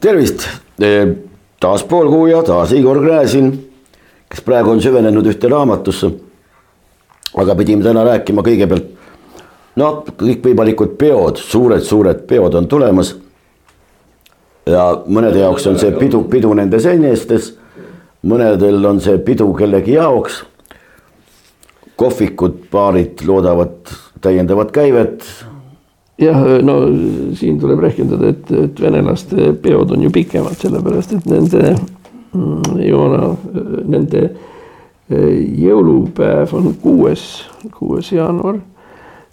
tervist, taas poolkuuja, taas Igor Gräzin, kes praegu on süvenenud ühte raamatusse. aga pidime täna rääkima kõigepealt, noh, kõikvõimalikud peod, suured-suured peod on tulemas. ja mõnede jaoks on see pidu, pidu nende senestes, mõnedel on see pidu kellegi jaoks. Kohvikud, baarid loodavad täiendavat käivet jah, no siin tuleb rehkendada, et, et venelaste peod on ju pikemad, sellepärast et nende mm, joona, nende eh, jõulupäev on kuues, kuues jaanuar.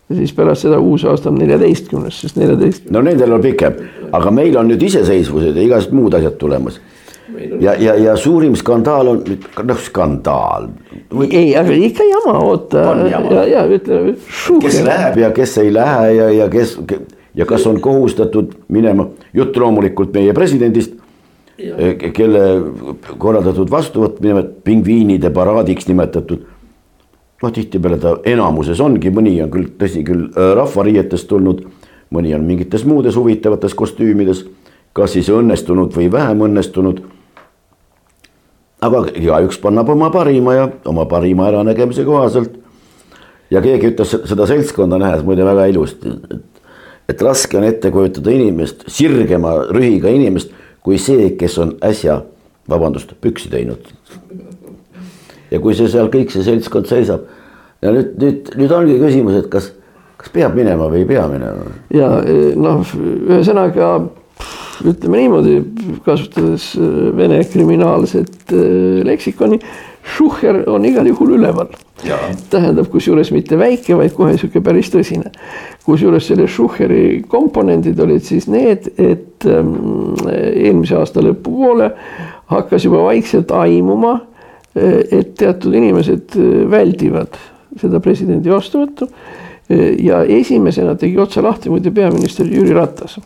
ja siis pärast seda uus aasta on neljateistkümnes, sest neljateist. no nendel on pikem, aga meil on nüüd iseseisvused ja igasugused muud asjad tulemas ja, ja, ja suurim skandaal on, noh skandaal. ei, aga ikka jama, oota ja, ja ütleme. kes läheb ja kes ei lähe ja, ja kes ja kas on kohustatud minema, jutt loomulikult meie presidendist. kelle korraldatud vastuvõtmine, pingviinide paraadiks nimetatud. noh, tihtipeale ta enamuses ongi, mõni on küll, tõsi küll, rahvariietest tulnud, mõni on mingites muudes huvitavates kostüümides, kas siis õnnestunud või vähem õnnestunud aga igaüks annab oma parima ja oma parima äranägemise kohaselt. ja keegi ütles seda seltskonda nähes muide väga ilusti, et, et raske on ette kujutada inimest, sirgema rühiga inimest, kui see, kes on äsja, vabandust, püksi teinud. ja kui see seal kõik see seltskond seisab ja nüüd, nüüd, nüüd ongi küsimus, et kas, kas peab minema või ei pea minema. ja noh, ühesõnaga ütleme niimoodi, kasutades äh, vene kriminaalset äh, leksikoni, Schucher on igal juhul üleval. tähendab, kusjuures mitte väike, vaid kohe sihuke päris tõsine. kusjuures selle Schucheri komponendid olid siis need, et ähm, eelmise aasta lõpupoole hakkas juba vaikselt aimuma, äh, et teatud inimesed väldivad seda presidendi vastuvõttu. ja esimesena tegi otsa lahti muide peaminister Jüri Ratas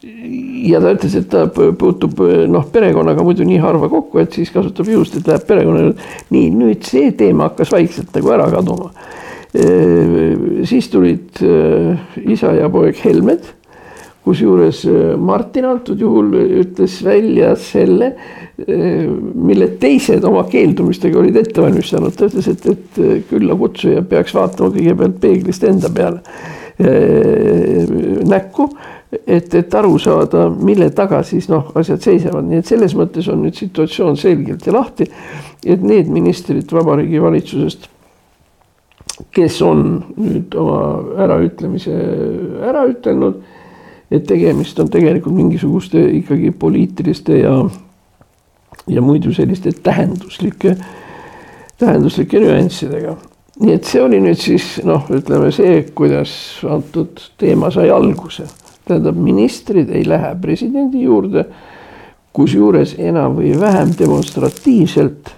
ja ta ütles, et ta puutub noh, perekonnaga muidu nii harva kokku, et siis kasutab juhust, et läheb perekonnale. nii, nüüd see teema hakkas vaikselt nagu ära kaduma. siis tulid isa ja poeg Helmed, kusjuures Martin antud juhul ütles välja selle, mille teised oma keeldumistega olid ette valmistanud, ta ütles, et, et küllakutsuja peaks vaatama kõigepealt peeglist enda peale Äh, näkku, et, et aru saada, mille taga siis noh, asjad seisavad, nii et selles mõttes on nüüd situatsioon selgelt ja lahti. et need ministrid Vabariigi Valitsusest, kes on nüüd oma äraütlemise ära ütelnud, et tegemist on tegelikult mingisuguste ikkagi poliitiliste ja, ja muidu selliste tähenduslike, tähenduslike nüanssidega nii et see oli nüüd siis noh, ütleme see, kuidas antud teema sai alguse. tähendab, ministrid ei lähe presidendi juurde, kusjuures enam või vähem demonstratiivselt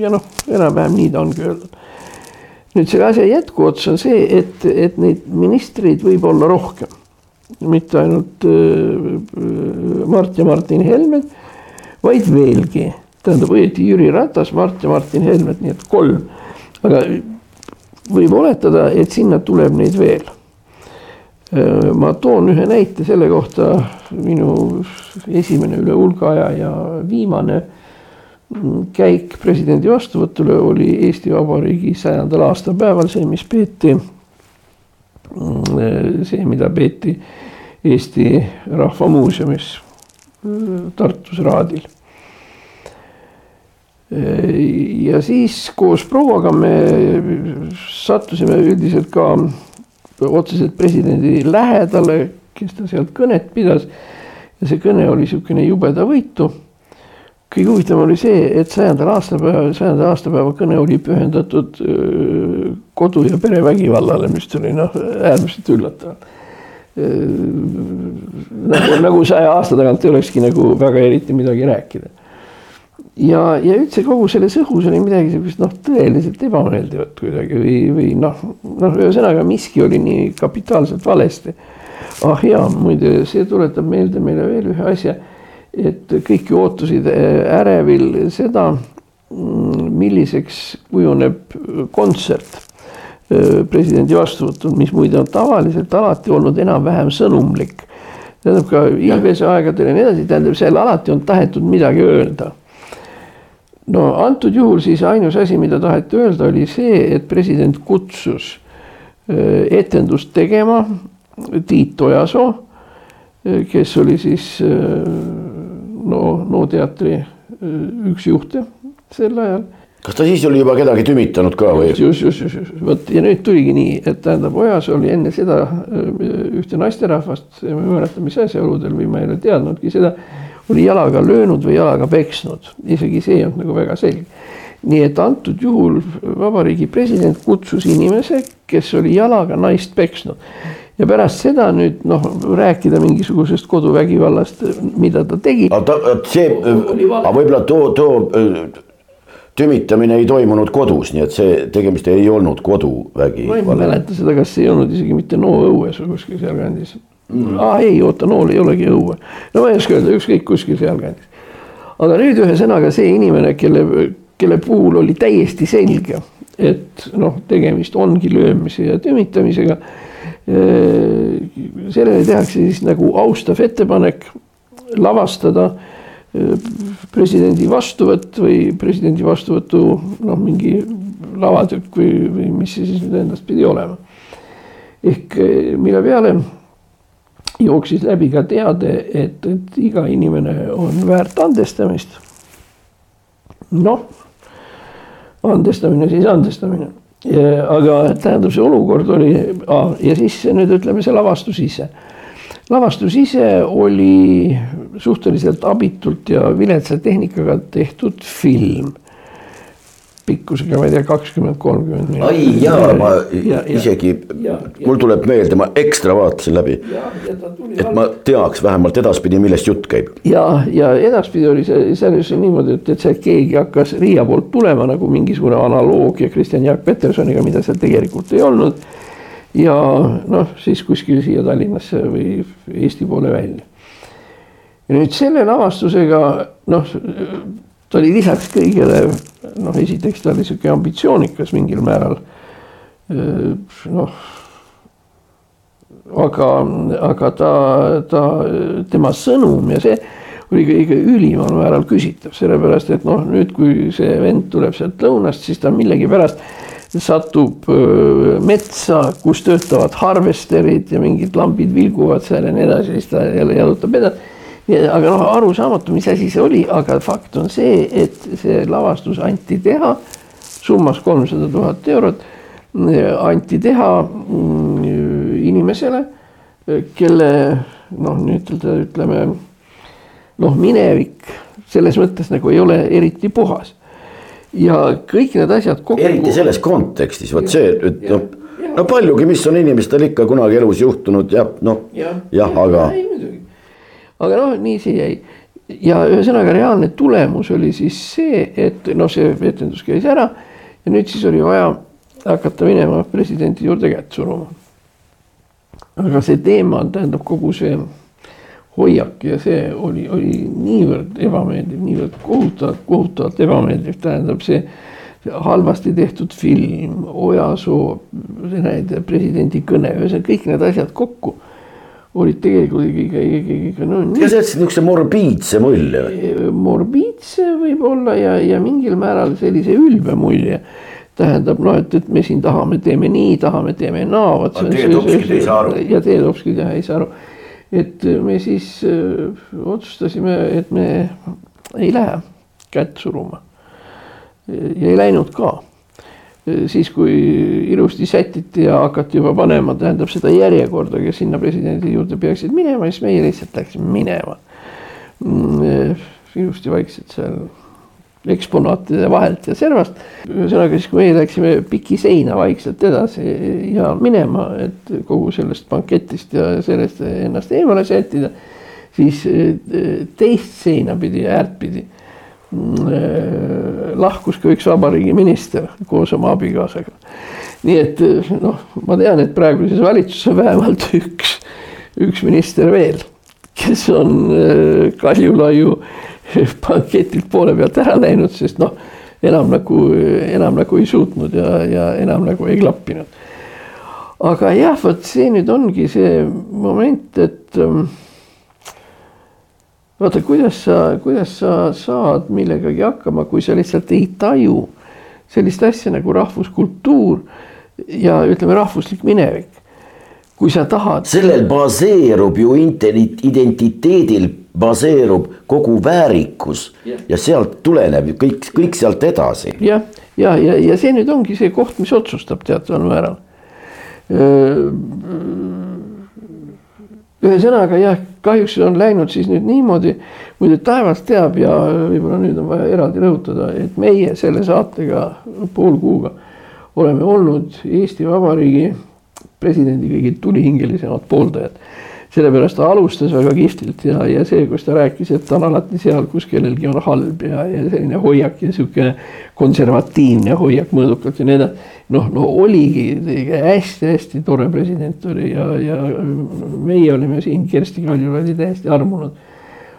ja noh, enam-vähem nii ta ongi öeldud. nüüd selle asja jätkuots on see, et, et neid ministreid võib olla rohkem. mitte ainult äh, Mart ja Martin Helmed, vaid veelgi, tähendab õieti Jüri Ratas, Mart ja Martin Helmed, nii et kolm. aga võib oletada, et sinna tuleb neid veel. ma toon ühe näite selle kohta, minu esimene üle hulga aja ja viimane käik presidendi vastuvõtule oli Eesti Vabariigi sajandal aastapäeval, see, mis peeti, see, mida peeti Eesti Rahva Muuseumis Tartus Raadil ja siis koos prouaga me sattusime üldiselt ka otseselt presidendi lähedale, kes ta sealt kõnet pidas. ja see kõne oli niisugune jubedavõitu. kõige huvitavam oli see, et sajandal aastapäeval, sajanda aastapäeva kõne oli pühendatud kodu- ja perevägivallale, mis oli noh, äärmiselt üllatav nagu, nagu saja aasta tagant ei olekski nagu väga eriti midagi rääkida ja, ja üldse kogu selles õhus oli midagi sihukest noh, tõeliselt ebameeldivat kuidagi või, või noh, noh, ühesõnaga miski oli nii kapitaalselt valesti. ah jaa, muide, see tuletab meelde meile veel ühe asja. et kõik ju ootasid ärevil seda, mm, milliseks kujuneb kontsert presidendi vastuvõtul, mis muide on tavaliselt alati olnud enam-vähem sõnumlik. tähendab ka Ilvese aegadel ja nii edasi, tähendab seal alati on tahetud midagi öelda no antud juhul siis ainus asi, mida taheti öelda, oli see, et president kutsus äh, etendust tegema Tiit Ojasoo, äh, kes oli siis äh, no NO teatri üks juhte sel ajal. kas ta siis oli juba kedagi tümitanud ka või? just, just, just, just, vot ja nüüd tuligi nii, et tähendab, Ojasoo oli enne seda ühte naisterahvast, ma ei mäleta, mis asjaoludel või ma ei ole teadnudki seda oli jalaga löönud või jalaga peksnud, isegi see ei olnud nagu väga selge. nii et antud juhul vabariigi president kutsus inimese, kes oli jalaga naist peksnud ja pärast seda nüüd noh, rääkida mingisugusest koduvägivallast, mida ta tegi. aga see, aga võib-olla too, too tümitamine ei toimunud kodus, nii et see tegemist ei olnud koduvägi. ma ei mäleta seda, kas ei olnud isegi mitte Nõo õues või kuskil sealkandis mm.. aa ei, oota, nool ei olegi õue. no ma ei oska öelda, ükskõik kuskil sealkandis. aga nüüd ühesõnaga see inimene, kelle, kelle puhul oli täiesti selge, et noh, tegemist ongi löömise ja tümitamisega. sellele tehakse siis nagu austav ettepanek lavastada presidendi vastuvõtt või presidendi vastuvõtu noh, mingi lavatükk või, või mis see siis nüüd endast pidi olema. ehk mille peale jooksis läbi ka teade, et, et iga inimene on väärt andestamist. noh, andestamine siis andestamine. aga tähendab, see olukord oli ah, ja siis nüüd ütleme see lavastus ise. lavastus ise oli suhteliselt abitult ja viletsa tehnikaga tehtud film pikkusega, ma ei tea, kakskümmend, kolmkümmend ai jaa, ma ja, isegi, mul tuleb meelde, ma ekstra vaatasin läbi. et ma teaks vähemalt edaspidi, millest jutt käib. ja, ja edaspidi oli see, seal just niimoodi, et, et seal keegi hakkas Riia poolt tulema nagu mingisugune analoogia Kristjan Jaak Petersoniga, mida seal tegelikult ei olnud. ja noh, siis kuskil siia Tallinnasse või Eesti poole välja. ja nüüd selle lavastusega noh ta oli lisaks kõigele noh, esiteks ta oli sihuke ambitsioonikas mingil määral. noh, aga, aga ta, ta, tema sõnum ja see oli kõige ülimal määral küsitav, sellepärast et noh, nüüd, kui see vend tuleb sealt lõunast, siis ta millegipärast satub metsa, kus töötavad harvesterid ja mingid lambid vilguvad seal ja nii edasi, siis ta jälle jalutab edasi aga noh, arusaamatu, mis asi see oli, aga fakt on see, et see lavastus anti teha summas kolmsada tuhat eurot, anti teha mm, inimesele, kelle noh, nüüd ütleme noh, minevik selles mõttes nagu ei ole eriti puhas. ja kõik need asjad kokku. eriti selles kontekstis, vot see, et noh, no paljugi, mis on inimestel ikka kunagi elus juhtunud ja noh, jah ja, ja, aga noh, nii see jäi. ja ühesõnaga reaalne tulemus oli siis see, et noh, see etendus käis ära ja nüüd siis oli vaja hakata minema presidendi juurde kätt suruma. aga see teema, tähendab kogu see hoiak ja see oli, oli niivõrd ebameeldiv, niivõrd kohutavalt, kohutavalt ebameeldiv, tähendab see halvasti tehtud film, Ojasoo, need presidendi kõne, ühesõnaga kõik need asjad kokku olid tegelikult ikka, ikka, ikka no. kas jätsid niisuguse morbiidse mulje või? morbiidse võib-olla ja, ja mingil määral sellise ülbe mulje. tähendab noh, et, et me siin tahame, teeme nii, tahame, teeme naa. Aru. ja Teie Topskid jah ei saa aru. et me siis öö, äh, otsustasime, et me ei lähe kätt suruma. ja ei läinud ka siis, kui ilusti sätiti ja hakati juba panema, tähendab seda järjekorda, kes sinna presidendi juurde peaksid minema, siis meie lihtsalt läksime minema. Mm, ilusti vaikselt seal eksponaatide vahelt ja servast. ühesõnaga siis, kui meie läksime piki seina vaikselt edasi ja minema, et kogu sellest banketist ja sellest ennast eemale sättida, siis teist seina pidi, äärt pidi Äh, lahkus ka üks vabariigi minister koos oma abikaasaga. nii et äh, noh, ma tean, et praeguses valitsuses on vähemalt üks, üks minister veel, kes on Kaljulaiu banketilt poole pealt ära läinud, sest noh, enam nagu, enam nagu ei suutnud ja, ja enam nagu ei klappinud. aga jah, vot see nüüd ongi see moment, et ähm, vaata, kuidas sa, kuidas sa saad millegagi hakkama, kui sa lihtsalt ei taju sellist asja nagu rahvuskultuur ja ütleme, rahvuslik minevik. kui sa tahad. sellel baseerub ju identiteedil baseerub kogu väärikus yeah. ja sealt tuleneb ju kõik, kõik sealt edasi. jah, ja, ja, ja, ja see nüüd ongi see koht, mis otsustab teataval määral. ühesõnaga jah, kahjuks on läinud siis nüüd niimoodi, muide taevas teab ja võib-olla nüüd on vaja eraldi rõhutada, et meie selle saatega pool kuuga oleme olnud Eesti Vabariigi presidendi kõige tulihingelisemad pooldajad sellepärast ta alustas väga kihvtilt ja, ja see, kus ta rääkis, et ta on alati seal, kus kellelgi on halb ja, ja selline hoiak ja sihuke konservatiivne hoiak mõõdukalt ja nii edasi. noh, no oligi hästi-hästi tore president oli ja, ja meie olime siin Kersti Kaljulaidi täiesti armunud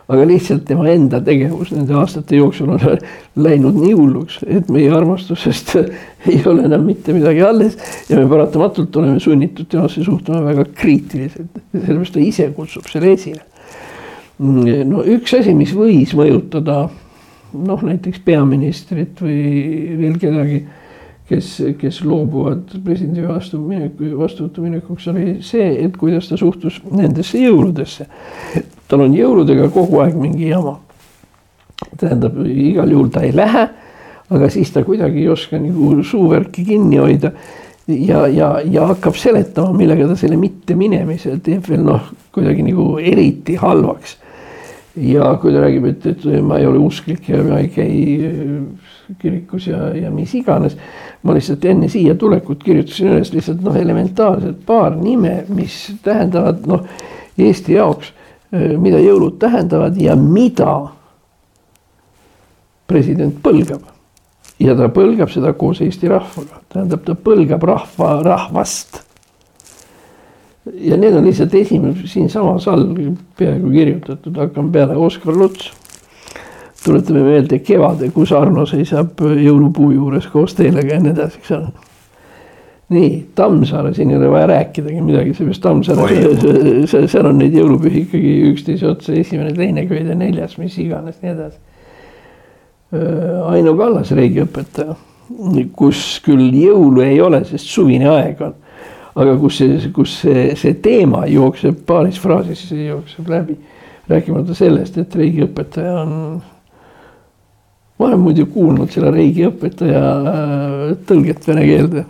aga lihtsalt tema enda tegevus nende aastate jooksul on läinud nii hulluks, et meie armastusest ei ole enam mitte midagi alles ja me paratamatult oleme sunnitud temasse suhtuma väga kriitiliselt, sellepärast ta ise kutsub selle esile. no üks asi, mis võis mõjutada noh, näiteks peaministrit või veel kedagi, kes, kes loobuvad presidendi vastu mineku, vastuvõtu minekuks, oli see, et kuidas ta suhtus nendesse jõuludesse tal on jõuludega kogu aeg mingi jama. tähendab, igal juhul ta ei lähe, aga siis ta kuidagi ei oska nagu suuvärki kinni hoida ja, ja, ja hakkab seletama, millega ta selle mitteminemise teeb veel noh, kuidagi nagu eriti halvaks. Ja kui ta räägib, et, et ma ei ole usklik ja ma ei käi äh, kirikus ja, ja mis iganes. ma lihtsalt enne siia tulekut kirjutasin üles lihtsalt noh, elementaarsed paar nime, mis tähendavad noh, Eesti jaoks Äh, mida jõulud tähendavad ja mida president põlgab. ja ta põlgab seda koos Eesti rahvaga, tähendab, ta põlgab rahva, rahvast. Ja need on lihtsalt esimene siinsamas all peaaegu kirjutatud, hakkame peale, Oskar Luts. tuletame meelde kevade, kus Arno seisab jõulupuu juures koos teelega ja nii edasi, eks ole nii, Tammsaare, siin ei ole vaja rääkidagi midagi, seepärast Tammsaare, seal on neid jõulupühi ikkagi üksteise otsa, esimene, teine köide, neljas, mis iganes, nii edasi. Aino Kallas, riigiõpetaja, kus küll jõulu ei ole, sest suvine aeg on aga kus see, kus see, see teema jookseb paaris fraasis, jookseb läbi. rääkimata sellest, et riigiõpetaja on ma olen muidu kuulnud selle riigiõpetaja tõlget vene keelde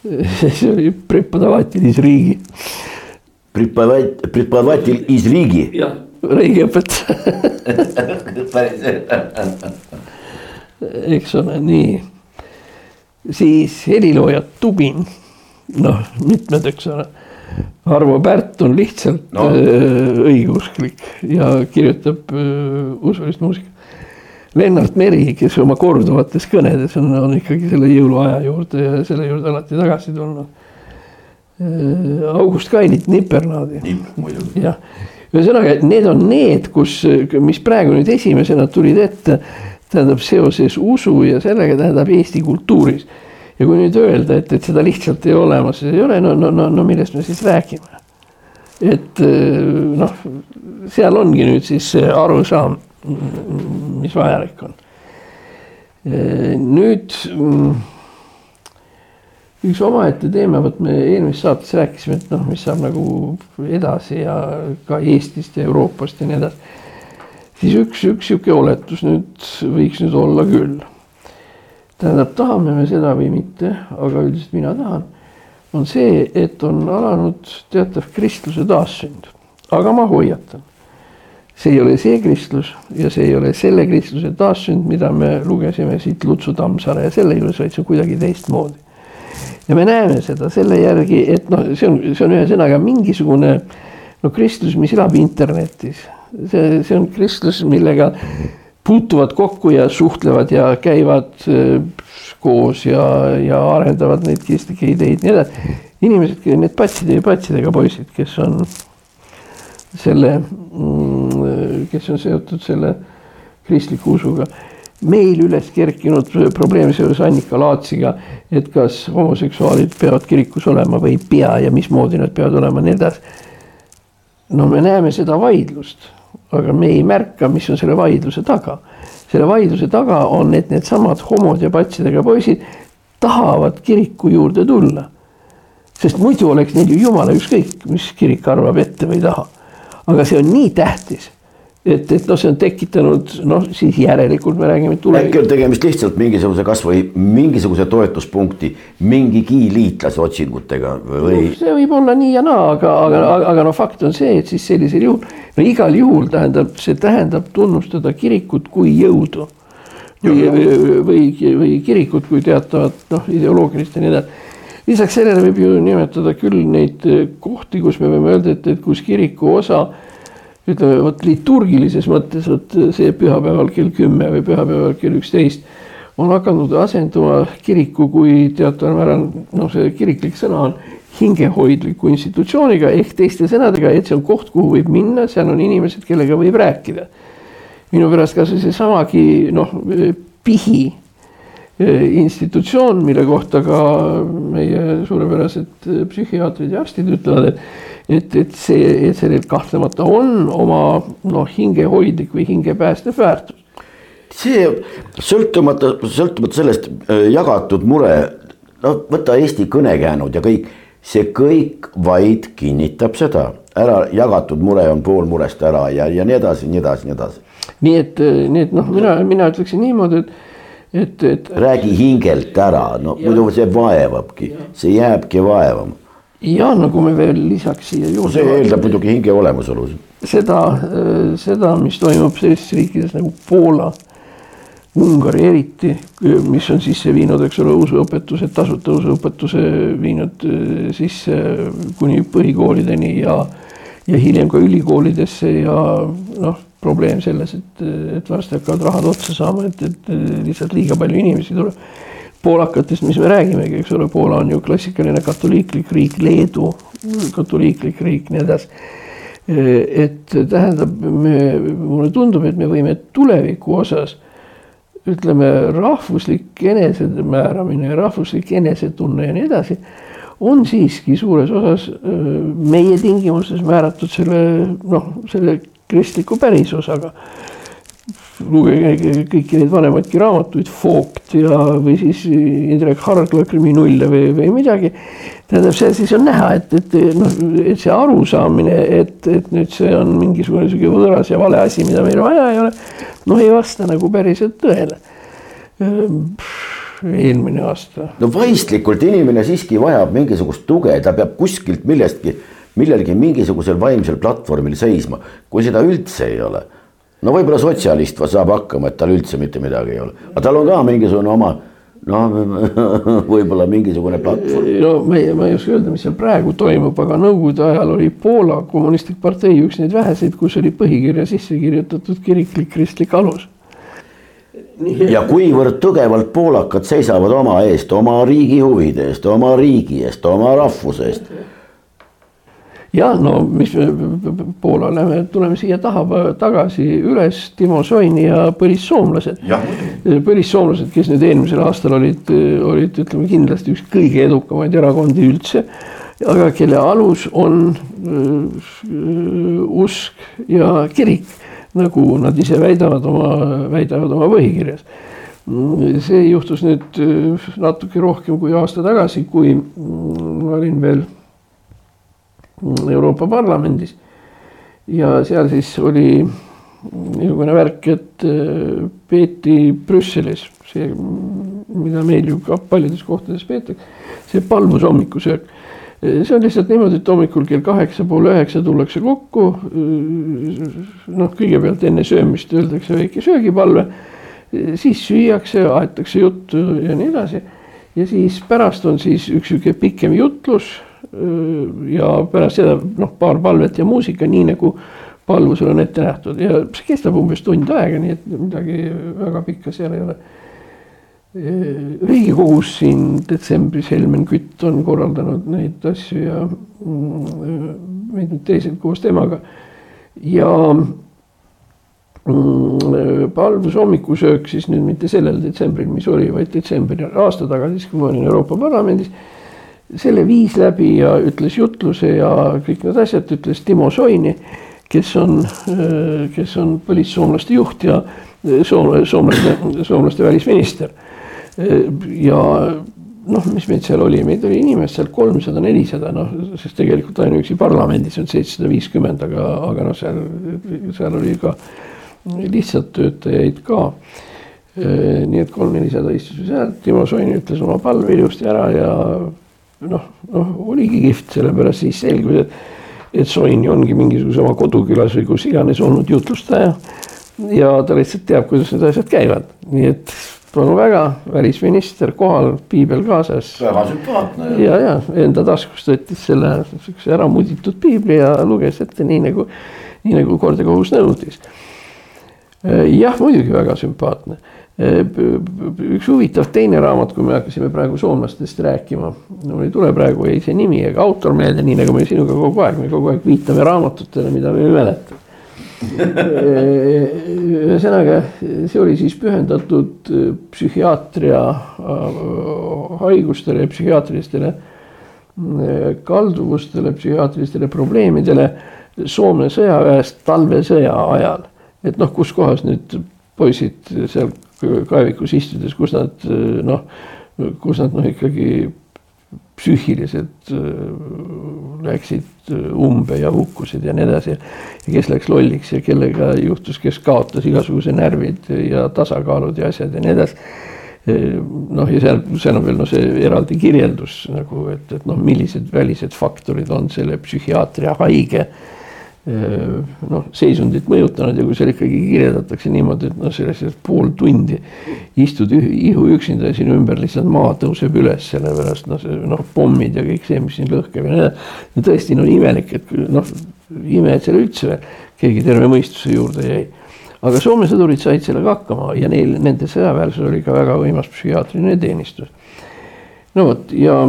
see oli prepodavatel из Риги. Преподаватель из Риги? jah, riigiõpetaja eks ole, nii. siis helilooja Tubin, noh, mitmed, eks ole. Arvo Pärt on lihtsalt no. äh, õigeusklik ja kirjutab äh, usulist muusikat. Lennart Meri, kes oma korduvates kõnedes on, on ikkagi selle jõuluaja juurde ja selle juurde alati tagasi tulnud. Äh, August Kainit, Niperlaadi. jah, ühesõnaga, need on need, kus, mis praegu nüüd esimesena tulid ette, tähendab seoses usu ja sellega tähendab Eesti kultuuris. Ja kui nüüd öelda, et, et seda lihtsalt ei ole olemas, ei ole, no, no, no, no millest me siis räägime? et äh, noh, seal ongi nüüd siis see arusaam mis vajalik on. nüüd mm, üks omaette teema, vot me eelmises saates rääkisime, et noh, mis saab nagu edasi ja ka Eestist ja Euroopast ja nii edasi. siis üks, üks sihuke oletus nüüd võiks nüüd olla küll. Tähendab, tahame me seda või mitte, aga üldiselt mina tahan, on see, et on alanud teatav kristluse taassünd, aga ma hoiatan see ei ole see kristlus ja see ei ole selle kristluse taassünd, mida me lugesime siit Lutsu Tammsaare ja selle juures, vaid see on kuidagi teistmoodi. ja me näeme seda selle järgi, et noh, see on, see on ühesõnaga mingisugune no kristlus, mis elab internetis. see, see on kristlus, millega puutuvad kokku ja suhtlevad ja käivad äh, koos ja, ja arendavad neid kristlikke ideid, nii edasi. inimesed, need patsid ja patsidega poisid, kes on selle, kes on seotud selle kristliku usuga meil üles kerkinud probleem seoses Annika Laatsiga, et kas homoseksuaalid peavad kirikus olema või ei pea ja mismoodi nad peavad olema nii edasi. no me näeme seda vaidlust, aga me ei märka, mis on selle vaidluse taga. selle vaidluse taga on, et needsamad homod ja patsidega poisid tahavad kiriku juurde tulla. sest muidu oleks neil ju jumala ükskõik, mis kirik arvab ette või taha. aga see on nii tähtis et, et noh, see on tekitanud noh, siis järelikult me räägime tulevikust. äkki on tegemist lihtsalt mingisuguse kasvõi mingisuguse toetuspunkti mingigi liitlase otsingutega või no,? see võib olla nii ja naa, aga, aga, aga, no fakt on see, et siis sellisel juhul, no igal juhul tähendab, see tähendab tunnustada kirikut kui jõudu. või, või, või, või kirikut kui teatavat noh, ideoloogilist ja nii edasi lisaks sellele võib ju nimetada küll neid kohti, kus me võime öelda, et, et kus kiriku osa ütleme vot liturgilises mõttes, vot see pühapäeval kell kümme või pühapäeval kell üksteist on hakanud asenduma kiriku kui teataval määral, noh, see kiriklik sõna on hingehoidliku institutsiooniga ehk teiste sõnadega, et see on koht, kuhu võib minna, seal on inimesed, kellega võib rääkida. minu pärast kasvõi seesamagi noh, pihi institutsioon, mille kohta ka meie suurepärased psühhiaatrid ja arstid ütlevad, et et, et see, et sellel kahtlemata on oma noh, hingehoidlik või hingepäästev väärtus. see sõltumata, sõltumata sellest äh, jagatud mure, no võta Eesti kõnekäänud ja kõik, see kõik vaid kinnitab seda, ära jagatud mure on pool murest ära ja, ja nii edasi, nii edasi, nii edasi. nii et, nii et noh, mina, mina ütleksin niimoodi, et et, et. räägi hingelt ära, no ja. muidu see vaevabki, see jääbki vaevama ja nagu me veel lisaks siia juurde. see eeldab muidugi hinge olemasolu. seda, seda, mis toimub sellistes riikides nagu Poola, Ungari eriti, mis on sisse viinud, eks ole, usuõpetuse, tasuta usuõpetuse viinud eh, sisse kuni põhikoolideni ja, ja hiljem ka ülikoolidesse ja noh, probleem selles, et, et varsti hakkavad rahad otsa saama, et, et lihtsalt liiga palju inimesi tuleb poolakatest, mis me räägimegi, eks ole, Poola on ju klassikaline katoliiklik riik, Leedu katoliiklik riik, nii edasi. et tähendab, me, mulle tundub, et me võime tuleviku osas ütleme, rahvuslik enesemääramine, rahvuslik enesetunne ja nii edasi, on siiski suures osas meie tingimustes määratud selle noh, selle kristliku pärisosaga lugege kõiki neid vanemaidki raamatuid, Foogt ja, või siis Indrek Hargla kriminulle või, või midagi. tähendab, see siis on näha, et, et noh, et see arusaamine, et, et nüüd see on mingisugune sihuke võõras ja vale asi, mida meil vaja ei ole. noh, ei vasta nagu päriselt tõele. eelmine aasta. no vaistlikult inimene siiski vajab mingisugust tuge, ta peab kuskilt millestki, millelgi mingisugusel vaimsel platvormil seisma, kui seda üldse ei ole no võib-olla sotsialist saab hakkama, et tal üldse mitte midagi ei ole, aga tal on ka mingisugune oma noh, võib-olla mingisugune platvorm. no ma ei, ma ei oska öelda, mis seal praegu toimub, aga nõukogude ajal oli Poola Kommunistlik Partei üks neid väheseid, kus oli põhikirja sisse kirjutatud kiriklik kristlik alus. ja kuivõrd tugevalt poolakad seisavad oma eest, oma riigi huvide eest, oma riigi eest, oma rahvuse eest ja no mis Poola lähme, tuleme siia taha tagasi üles, Timo Soini ja põlissoomlased. põlissoomlased, kes nüüd eelmisel aastal olid, olid ütleme kindlasti üks kõige edukamaid erakondi üldse. aga kelle alus on uh, usk ja kirik, nagu nad ise väidavad oma, väidavad oma põhikirjas see juhtus nüüd natuke rohkem kui aasta tagasi, kui ma olin veel Euroopa Parlamendis. ja seal siis oli niisugune värk, et äh, peeti Brüsselis see, mida meil ju ka paljudes kohtades peetakse, see palvus hommikusöök. see on lihtsalt niimoodi, et hommikul kell kaheksa, pool üheksa tullakse kokku. noh, kõigepealt enne söömist öeldakse väike söögipalve, siis süüakse, aetakse juttu ja nii edasi. ja siis pärast on siis üks sihuke pikem jutlus ja pärast seda noh, paar palvet ja muusika, nii nagu palvusel on ette nähtud ja see kestab umbes tund aega, nii et midagi väga pikka seal ei ole. riigikogus siin detsembris Helmen Kütt on korraldanud neid asju ja mm, mitmed teised koos temaga. ja mm, palvus hommikusöök siis nüüd mitte sellel detsembril, mis oli, vaid detsembril aasta tagasi, siis kui ma olin Euroopa Parlamendis. Selle viis läbi ja ütles jutluse ja kõik need asjad ütles Timo Soini, kes on, kes on põlissoomlaste juht ja soom-, soomlaste, soomlaste välisminister. ja noh, mis meid seal oli, meid oli inimest seal kolmsada, nelisada, noh, sest tegelikult ainuüksi parlamendis on seitsesada viiskümmend, aga, aga noh, seal, seal oli ka lihtsalt töötajaid ka. nii et kolm-nelisada istus seal, Timo Soini ütles oma palve ilusti ära ja noh, noh oligi kihvt, sellepärast siis selgus, et, et Soini ongi mingisuguse oma kodukülas või kus iganes olnud jutlustaja. ja ta lihtsalt teab, kuidas need asjad käivad, nii et palun väga, välisminister kohal, piibel kaasas. väga sümpaatne. ja, ja enda taskust võttis selle siukse ära muditud piibli ja luges ette nii nagu, nii nagu kord ja kohus nõudis jah, muidugi väga sümpaatne. Äh, üks huvitav teine raamat, kui me hakkasime praegu soomlastest rääkima, mul ei tule praegu ei see nimi ega autor meelde, nii nagu me sinuga kogu aeg, me kogu aeg viitame raamatutele, mida me ei mäleta. Äh, ühesõnaga, see oli siis pühendatud psühhiaatria haigustele ja psühhiaatrilistele kalduvustele, psühhiaatrilistele probleemidele Soome sõjaväest talvesõja ajal et noh, kus kohas nüüd poisid seal kaevikus istudes, kus nad noh, kus nad noh, ikkagi psüühiliselt äh, läksid umbe ja hukkusid ja nii edasi. ja kes läks lolliks ja kellega juhtus, kes kaotas igasuguse närvid ja tasakaalud ja asjad ja nii edasi. noh, ja seal, seal on veel noh, see eraldi kirjeldus nagu, et, et noh, millised välised faktorid on selle psühhiaatria haige noh, seisundit mõjutanud ja kui seal ikkagi kirjeldatakse niimoodi, et noh, selles pool tundi istud ihu üksinda ja sinu ümber lihtsalt maa tõuseb üles, sellepärast noh, see noh, pommid ja kõik see, mis siin lõhkeb ja nii edasi. no tõesti no imelik, et noh, ime, et seal üldse veel keegi terve mõistuse juurde jäi. aga Soome sõdurid said sellega hakkama ja neil, nende sõjaväelasel oli ka väga võimas psühhiaatriline teenistus. no vot ja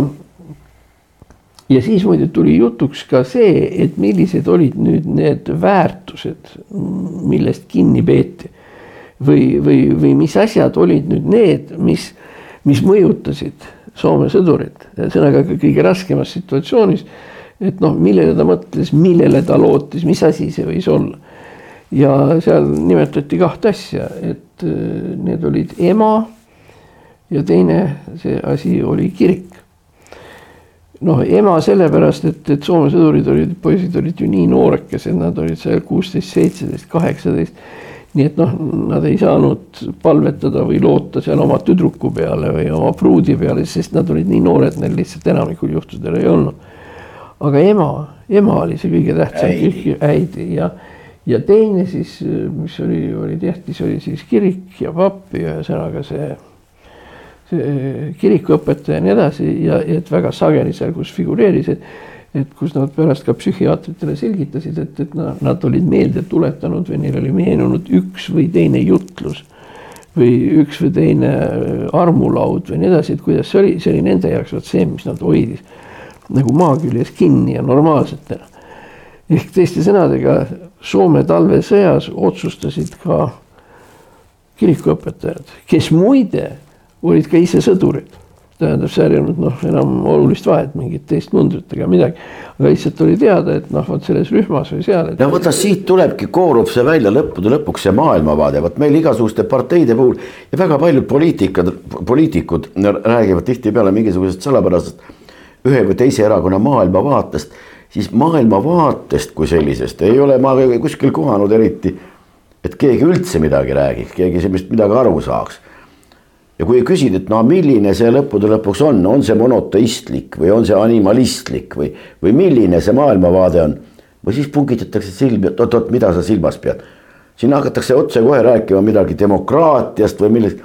ja siis muide tuli jutuks ka see, et millised olid nüüd need väärtused, millest kinni peeti. või, või, või mis asjad olid nüüd need, mis, mis mõjutasid Soome sõdurit, ühesõnaga kõige raskemas situatsioonis. et noh, millele ta mõtles, millele ta lootis, mis asi see võis olla. ja seal nimetati kahte asja, et äh, need olid ema ja teine see asi oli kirik noh, ema sellepärast, et, et Soome sõdurid olid, poisid olid ju nii noorekesed, nad olid seal kuusteist, seitseteist, kaheksateist. nii et noh, nad ei saanud palvetada või loota seal oma tüdruku peale või oma pruudi peale, sest nad olid nii noored, neil lihtsalt enamikul juhtudel ei olnud. aga ema, ema oli see kõige tähtsam, äidi ja, ja teine siis, mis oli, oli tähtis, oli siis kirik ja papp ja ühesõnaga see kirikuõpetaja ja nii edasi ja, et väga sageli seal, kus figureeris, et kus nad pärast ka psühhiaatritele selgitasid, et, et noh, nad olid meelde tuletanud või neil oli meenunud üks või teine jutlus või üks või teine armulaud või nii edasi, et kuidas see oli, see oli nende jaoks vot see, mis nad hoidis nagu maa küljes kinni ja normaalsetena. ehk teiste sõnadega Soome talvesõjas otsustasid ka kirikuõpetajad, kes muide olid ka ise sõdurid. tähendab, seal ei olnud noh, enam olulist vahet, mingit teist mundrit ega midagi. aga lihtsalt oli teada, et noh, vot selles rühmas või seal et.... no vaata, siit tulebki, koorub see välja lõppude lõpuks see maailmavaade, vot meil igasuguste parteide puhul ja väga paljud poliitikad, poliitikud räägivad tihtipeale mingisugusest salapärasest ühe või teise erakonna maailmavaatest, siis maailmavaatest kui sellisest ei ole ma kuskil kohanud eriti, et keegi üldse midagi räägiks, keegi sellest midagi aru saaks ja kui küsida, et no milline see lõppude lõpuks on, on see monoteistlik või on see animalistlik või, või milline see maailmavaade on. või siis pungitatakse silmi, et oot-oot, mida sa silmas pead. siin hakatakse otsekohe rääkima midagi demokraatiast või millest.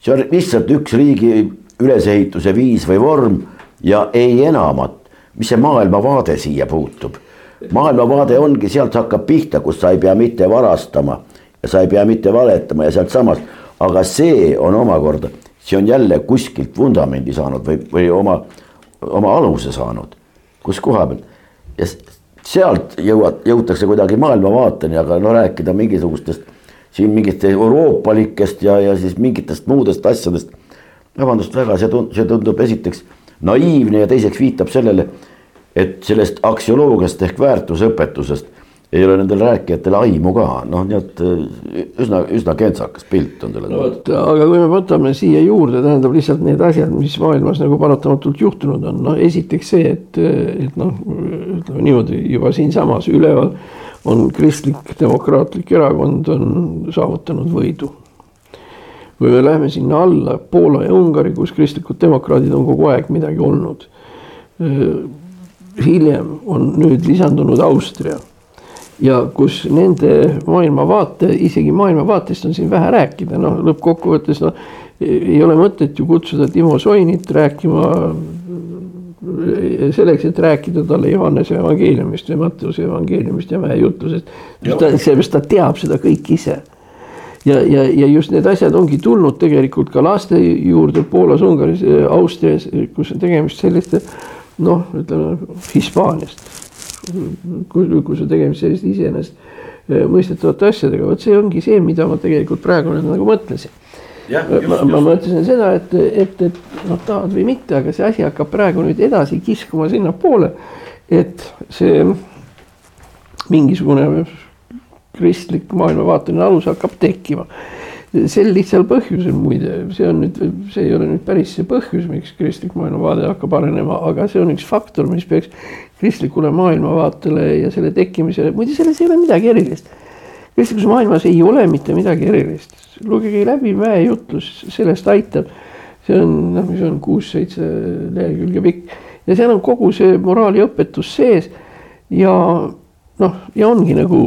see on lihtsalt üks riigi ülesehituse viis või vorm ja ei enamat. mis see maailmavaade siia puutub? maailmavaade ongi, sealt hakkab pihta, kus sa ei pea mitte varastama ja sa ei pea mitte valetama ja sealtsamast aga see on omakorda, see on jälle kuskilt vundamendi saanud või, või oma, oma aluse saanud, kus koha peal. ja sealt jõuad, jõutakse kuidagi maailmavaateni, aga no rääkida mingisugustest siin mingit euroopalikest ja, ja siis mingitest muudest asjadest. vabandust väga, see tundub, see tundub esiteks naiivne ja teiseks viitab sellele, et sellest aksioloogiast ehk väärtusõpetusest ei ole nendel rääkijatel aimu ka, noh, nii et äh, üsna, üsna kentsakas pilt on sellel no,. aga kui me võtame siia juurde, tähendab lihtsalt need asjad, mis maailmas nagu paratamatult juhtunud on, no esiteks see, et, et noh, ütleme niimoodi juba siinsamas üleval on kristlik demokraatlik erakond on saavutanud võidu. kui me läheme sinna alla, Poola ja Ungari, kus kristlikud demokraadid on kogu aeg midagi olnud. hiljem on nüüd lisandunud Austria ja kus nende maailmavaate, isegi maailmavaatest on siin vähe rääkida, noh lõppkokkuvõttes noh, ei ole mõtet ju kutsuda Timo Soinit rääkima selleks, et rääkida talle Johannese evangeeliumist või Matteuse evangeeliumist ja väejutlusest. sellepärast ta teab seda kõik ise. ja, ja, ja just need asjad ongi tulnud tegelikult ka laste juurde Poolas, Ungaris, Austrias, kus on tegemist selliste noh, ütleme Hispaaniast kui, sul tegemist selliste iseenesestmõistetavate asjadega, vot see ongi see, mida ma tegelikult praegu nüüd nagu mõtlesin. ma, ma mõtlesin seda, et, et, et noh, tahad või mitte, aga see asi hakkab praegu nüüd edasi kiskuma sinnapoole, et see mingisugune kristlik maailmavaateline alus hakkab tekkima sel lihtsal põhjusel muide, see on nüüd, see ei ole nüüd päris see põhjus, miks kristlik maailmavaade hakkab arenema, aga see on üks faktor, mis peaks kristlikule maailmavaatele ja selle tekkimisele, muide selles ei ole midagi erilist. kristlikus maailmas ei ole mitte midagi erilist, lugege läbi väejutlus, sellest aitab. see on noh, mis on kuus-seitse lehekülge pikk ja seal on kogu see moraaliõpetus sees ja noh, ja ongi nagu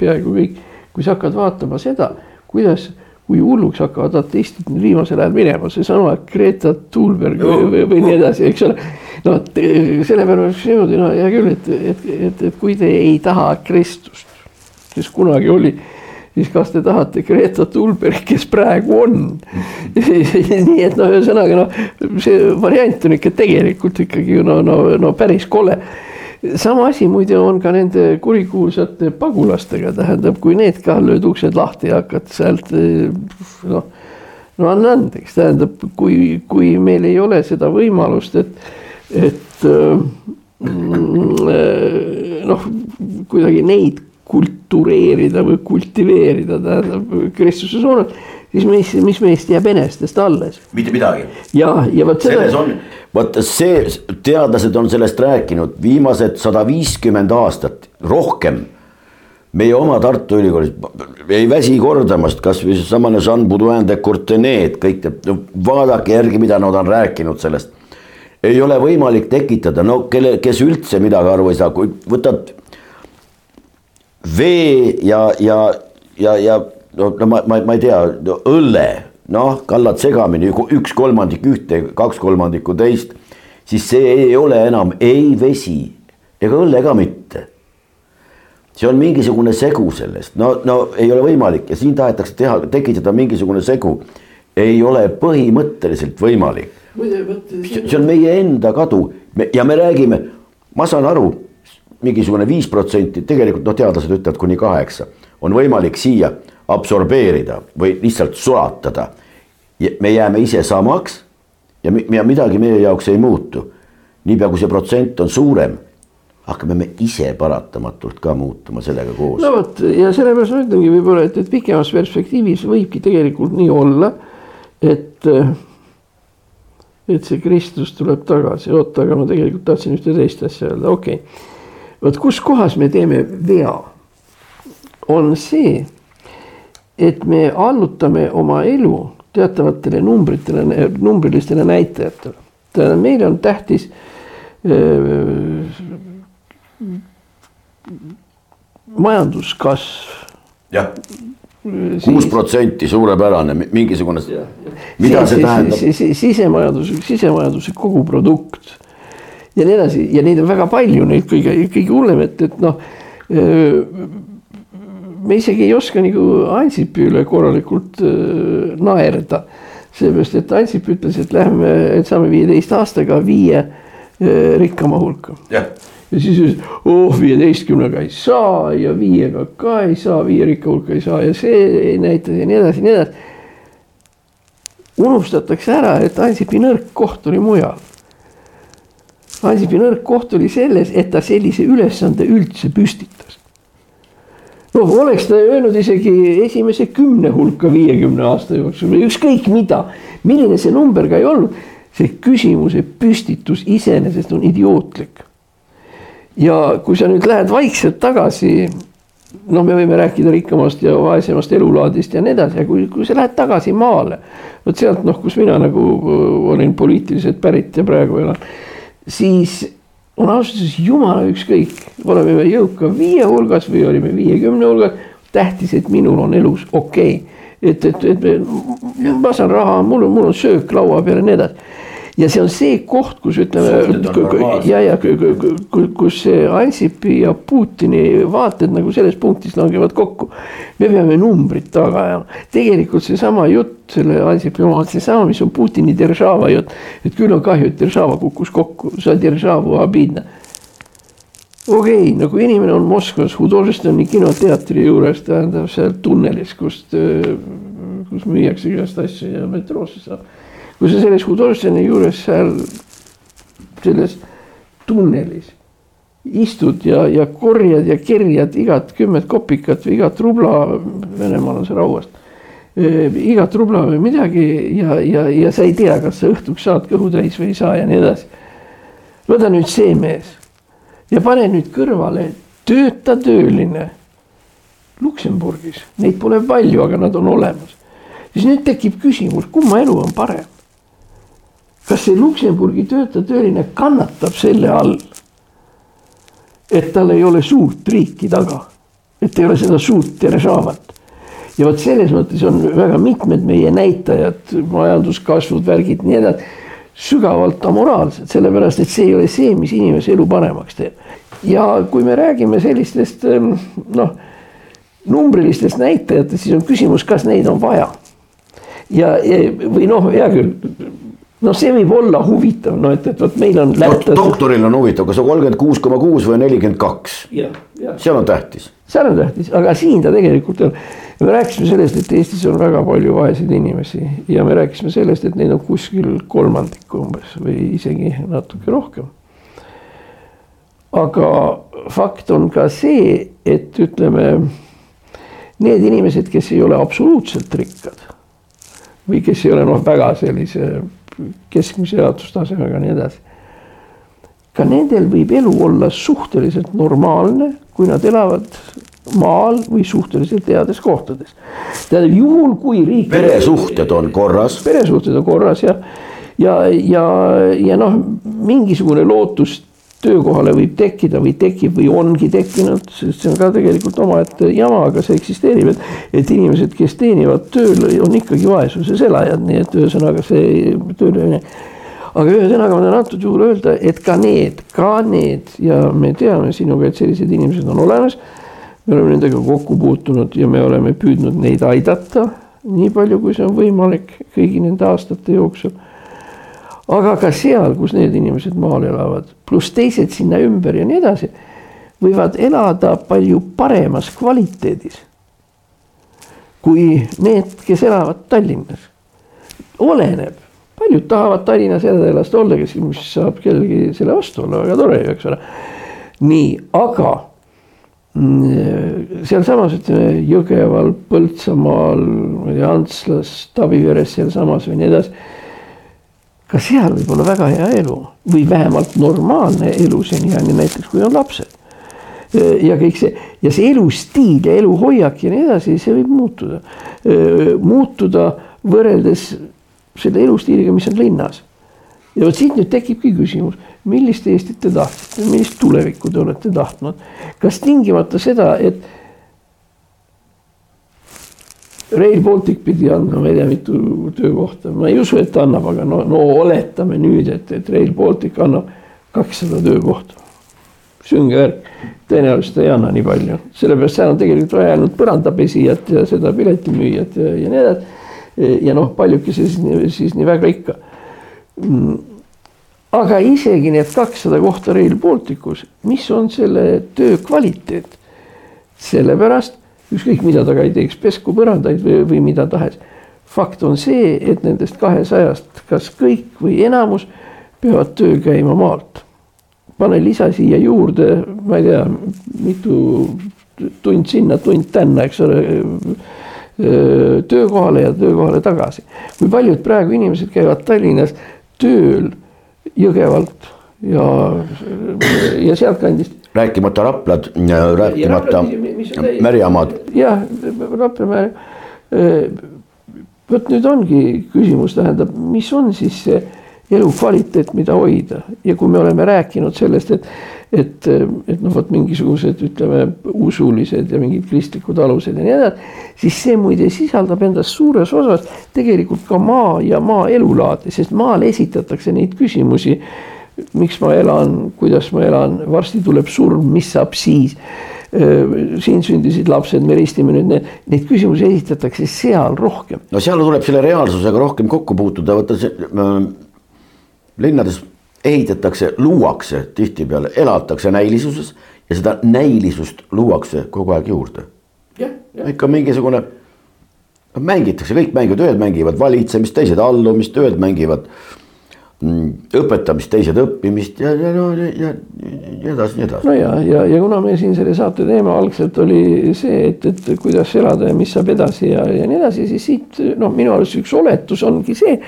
peaaegu kõik, kui sa hakkad vaatama seda kuidas, kui hulluks hakkavad ateistid viimasel ajal minema, seesama Greta Thunberg või, või, või nii edasi, eks ole. no selle peale oleks niimoodi, no hea küll, et, et, et, et kui te ei taha Kristust, kes kunagi oli siis kas te tahate Greta Thunberg, kes praegu on nii et noh, ühesõnaga noh, see variant on ikka tegelikult ikkagi no, no, no päris kole sama asi muide on ka nende kurikuulsate pagulastega, tähendab, kui need ka lööd uksed lahti ja hakkad sealt noh, no anna andeks, tähendab, kui, kui meil ei ole seda võimalust, et, et mm, noh, kuidagi neid kultureerida või kultiveerida, tähendab Kristuse suunal, siis mis, mis meist jääb enestest alles? mitte midagi. ja, ja vot seda. selles on vot see, teadlased on sellest rääkinud viimased sada viiskümmend aastat, rohkem. meie oma Tartu Ülikoolis ei väsi kordamast, kasvõi seesamane Jean Baudouin de Courtenay, et kõik teab no,, vaadake järgi, mida nad on rääkinud sellest. ei ole võimalik tekitada, no kelle, kes üldse midagi aru ei saa, kui võtad vee ja, ja, ja, ja no, no ma, ma, ma ei tea no,, õlle noh, kallad segamini, üks kolmandik ühte, kaks kolmandikku teist, siis see ei ole enam ei vesi ega õlle ka mitte. see on mingisugune segu sellest, no, no ei ole võimalik ja siin tahetakse teha, tekitada mingisugune segu. ei ole põhimõtteliselt võimalik. see on meie enda kadu ja me räägime, ma saan aru, mingisugune viis protsenti, tegelikult noh, teadlased ütlevad kuni kaheksa, on võimalik siia absorbeerida või lihtsalt sulatada. me jääme ise samaks ja, ja midagi meie jaoks ei muutu. niipea kui see protsent on suurem, hakkame me ise paratamatult ka muutuma sellega koos. no vot ja sellepärast ma ütlengi võib-olla, et, et pikemas perspektiivis võibki tegelikult nii olla, et et see Kristus tuleb tagasi, oota, aga ma tegelikult tahtsin ühte teist asja öelda, okei okay.. vot kus kohas me teeme vea, on see et me allutame oma elu teatavatele numbritele, numbrilistele näitajatele. tähendab, meile on tähtis majanduskasv. jah, kuus protsenti, suurepärane, mingisugune, mida see tähendab? sisemajandus, sisemajanduse koguprodukt ja nii edasi ja neid on väga palju, neid kõige, kõige hullem, et, et noh me isegi ei oska nagu Ansipi üle korralikult äh, naerda. seepärast, et Ansip ütles, et lähme, et saame viieteist aastaga viie äh, rikkama hulka. ja siis ütles, oh viieteistkümnega ei saa ja viiega ka ei saa, viie rikka hulka ei saa ja see ei näita ja nii edasi ja nii edasi. unustatakse ära, et Ansipi nõrk koht oli mujal. Ansipi nõrk koht oli selles, et ta sellise ülesande üldse püstitas. Noh, oleks ta öelnud isegi esimese kümne hulka viiekümne aasta jooksul või ükskõik mida, milline see number ka ei olnud, see küsimuse püstitus iseenesest on idiootlik. Ja kui sa nüüd lähed vaikselt tagasi, noh, me võime rääkida rikkamast ja vaesemast elulaadist ja nii edasi, ja kui, kui sa lähed tagasi maale, vot sealt noh, kus mina nagu äh, olin poliitiliselt pärit ja praegu elan, siis on ausalt öeldes jumala ükskõik, oleme me jõuka viie hulgas või olime viiekümne hulgas, tähtis, et minul on elus okei okay. et, et, et ma saan raha, mul on, mul on söök laua peal ja nii edasi ja see on see koht, kus ütleme ja, ja kus Ansipi ja Putini vaated nagu selles punktis langevad kokku. me peame numbrid taga ajama, tegelikult seesama jutt selle Ansipi oma, seesama, mis on Putini Deržava jutt, et küll on kahju, et Deržava kukkus kokku, sa Deržavu abidna okei okay,, nagu inimene on Moskvas Hudolstoni kinoteatri juures, tähendab seal tunnelis, kust, kus müüakse igast asju ja metroosse saab kui sa selles Hudolsteni juures seal selles tunnelis istud ja, ja korjad ja kerjad igat kümmet kopikat või igat rubla, Venemaal on see rauast e,, igat rubla või midagi ja, ja, ja sa ei tea, kas sa õhtuks saad kõhutäis või ei saa ja nii edasi. võta nüüd see mees ja pane nüüd kõrvale tööta tööline Luksemburgis, neid pole palju, aga nad on olemas. siis nüüd tekib küsimus, kumma elu on parem kas see Luksemburgi töötaja tööline kannatab selle all, et tal ei ole suurt riiki taga, et ei ole seda suurt Deržavat. ja vot selles mõttes on väga mitmed meie näitajad, majanduskasvud, värgid, nii edasi, sügavalt amoraalsed, sellepärast et see ei ole see, mis inimese elu paremaks teeb. ja kui me räägime sellistest ehm, noh, numbrilistest näitajatest, siis on küsimus, kas neid on vaja. ja, ja või noh, hea küll no see võib olla huvitav, no et, et vot meil on lätlased. doktoril on huvitav, kas on kolmkümmend kuus koma kuus või nelikümmend kaks. seal on tähtis. seal on tähtis, aga siin ta tegelikult on. me rääkisime sellest, et Eestis on väga palju vaeseid inimesi ja me rääkisime sellest, et neid on kuskil kolmandik umbes või isegi natuke rohkem. aga fakt on ka see, et ütleme, need inimesed, kes ei ole absoluutselt rikkad või kes ei ole noh, väga sellise keskmise elatustasemega nii edasi. ka nendel võib elu olla suhteliselt normaalne, kui nad elavad maal või suhteliselt heades kohtades. tähendab juhul, kui riik. peresuhted on korras. peresuhted on korras ja, ja, ja, ja noh, mingisugune lootus töökohale võib tekkida või tekib või ongi tekkinud, sest see on ka tegelikult omaette jama, aga see eksisteerib, et. et inimesed, kes teenivad tööl, on ikkagi vaesuses elajad, nii et ühesõnaga see tööle. aga ühesõnaga ma tahan antud juhul öelda, et ka need, ka need ja me teame sinuga, et sellised inimesed on olemas. me oleme nendega kokku puutunud ja me oleme püüdnud neid aidata nii palju, kui see on võimalik kõigi nende aastate jooksul aga ka seal, kus need inimesed maal elavad, pluss teised sinna ümber ja nii edasi, võivad elada palju paremas kvaliteedis kui need, kes elavad Tallinnas. oleneb, paljud tahavad Tallinnas elada ja lasta olla, kes, mis saab kellelgi selle vastu olla, väga tore ju, eks ole. nii, aga mm, sealsamas ütleme Jõgeval, Põltsamaal, Antslas, Tabiveres sealsamas või nii edasi ka seal võib olla väga hea elu või vähemalt normaalne elu seniajani, näiteks kui on lapsed. ja kõik see ja see elustiil ja eluhoiak ja nii edasi, see võib muutuda, muutuda võrreldes selle elustiiliga, mis on linnas. ja vot siit nüüd tekibki küsimus, millist Eestit te tahtsite, millist tulevikku te olete tahtnud, kas tingimata seda, et Rail Baltic pidi andma ma ei tea mitu töökohta, ma ei usu, et annab, aga no, no oletame nüüd, et, et Rail Baltic annab kakssada töökohta. sünge värk, tõenäoliselt ei anna nii palju, sellepärast seal on tegelikult vaja ainult põrandapesijat ja seda piletimüüjat ja, ja nii edasi. ja noh, paljuke siis, siis nii väga ikka. Mm. aga isegi need kakssada kohta Rail Balticus, mis on selle töö kvaliteet? sellepärast ükskõik, mida ta ka ei teeks, pesku põrandaid või, või mida tahes. fakt on see, et nendest kahesajast, kas kõik või enamus peavad tööl käima maalt. pane lisa siia juurde, ma ei tea, mitu tund sinna, tund tänna, eks ole töökohale ja töökohale tagasi. kui paljud praegu inimesed käivad Tallinnas tööl Jõgevalt ja, ja sealtkandist. Rääkimata Raplad, rääkimata Märjamaad. jah, Raplamäe. vot nüüd ongi küsimus, tähendab, mis on siis see elukvaliteet, mida hoida ja kui me oleme rääkinud sellest, et, et, et noh, vot mingisugused ütleme usulised ja mingid kristlikud alused ja nii edasi, siis see muide sisaldab endas suures osas tegelikult ka maa ja maa elulaadi, sest maal esitatakse neid küsimusi. Miks ma elan, kuidas ma elan, varsti tuleb surm, mis saab siis siin sündisid lapsed, me ristime nüüd need, neid küsimusi esitatakse seal rohkem. no seal tuleb selle reaalsusega rohkem kokku puutuda, vaata see linnades ehitatakse, luuakse tihtipeale, elatakse näilisuses ja seda näilisust luuakse kogu aeg juurde. ikka mingisugune, mängitakse, kõik mängivad, ühed mängivad valitsemist, teised allumist, ühed mängivad mm, õpetamist, teised õppimist ja, ja no ja, ja nii edasi, nii edasi. no ja, ja, ja kuna meil siin selle saate teema algselt oli see, et, et kuidas elada ja mis saab edasi ja, ja nii edasi, siis siit noh, minu arust üks oletus ongi see,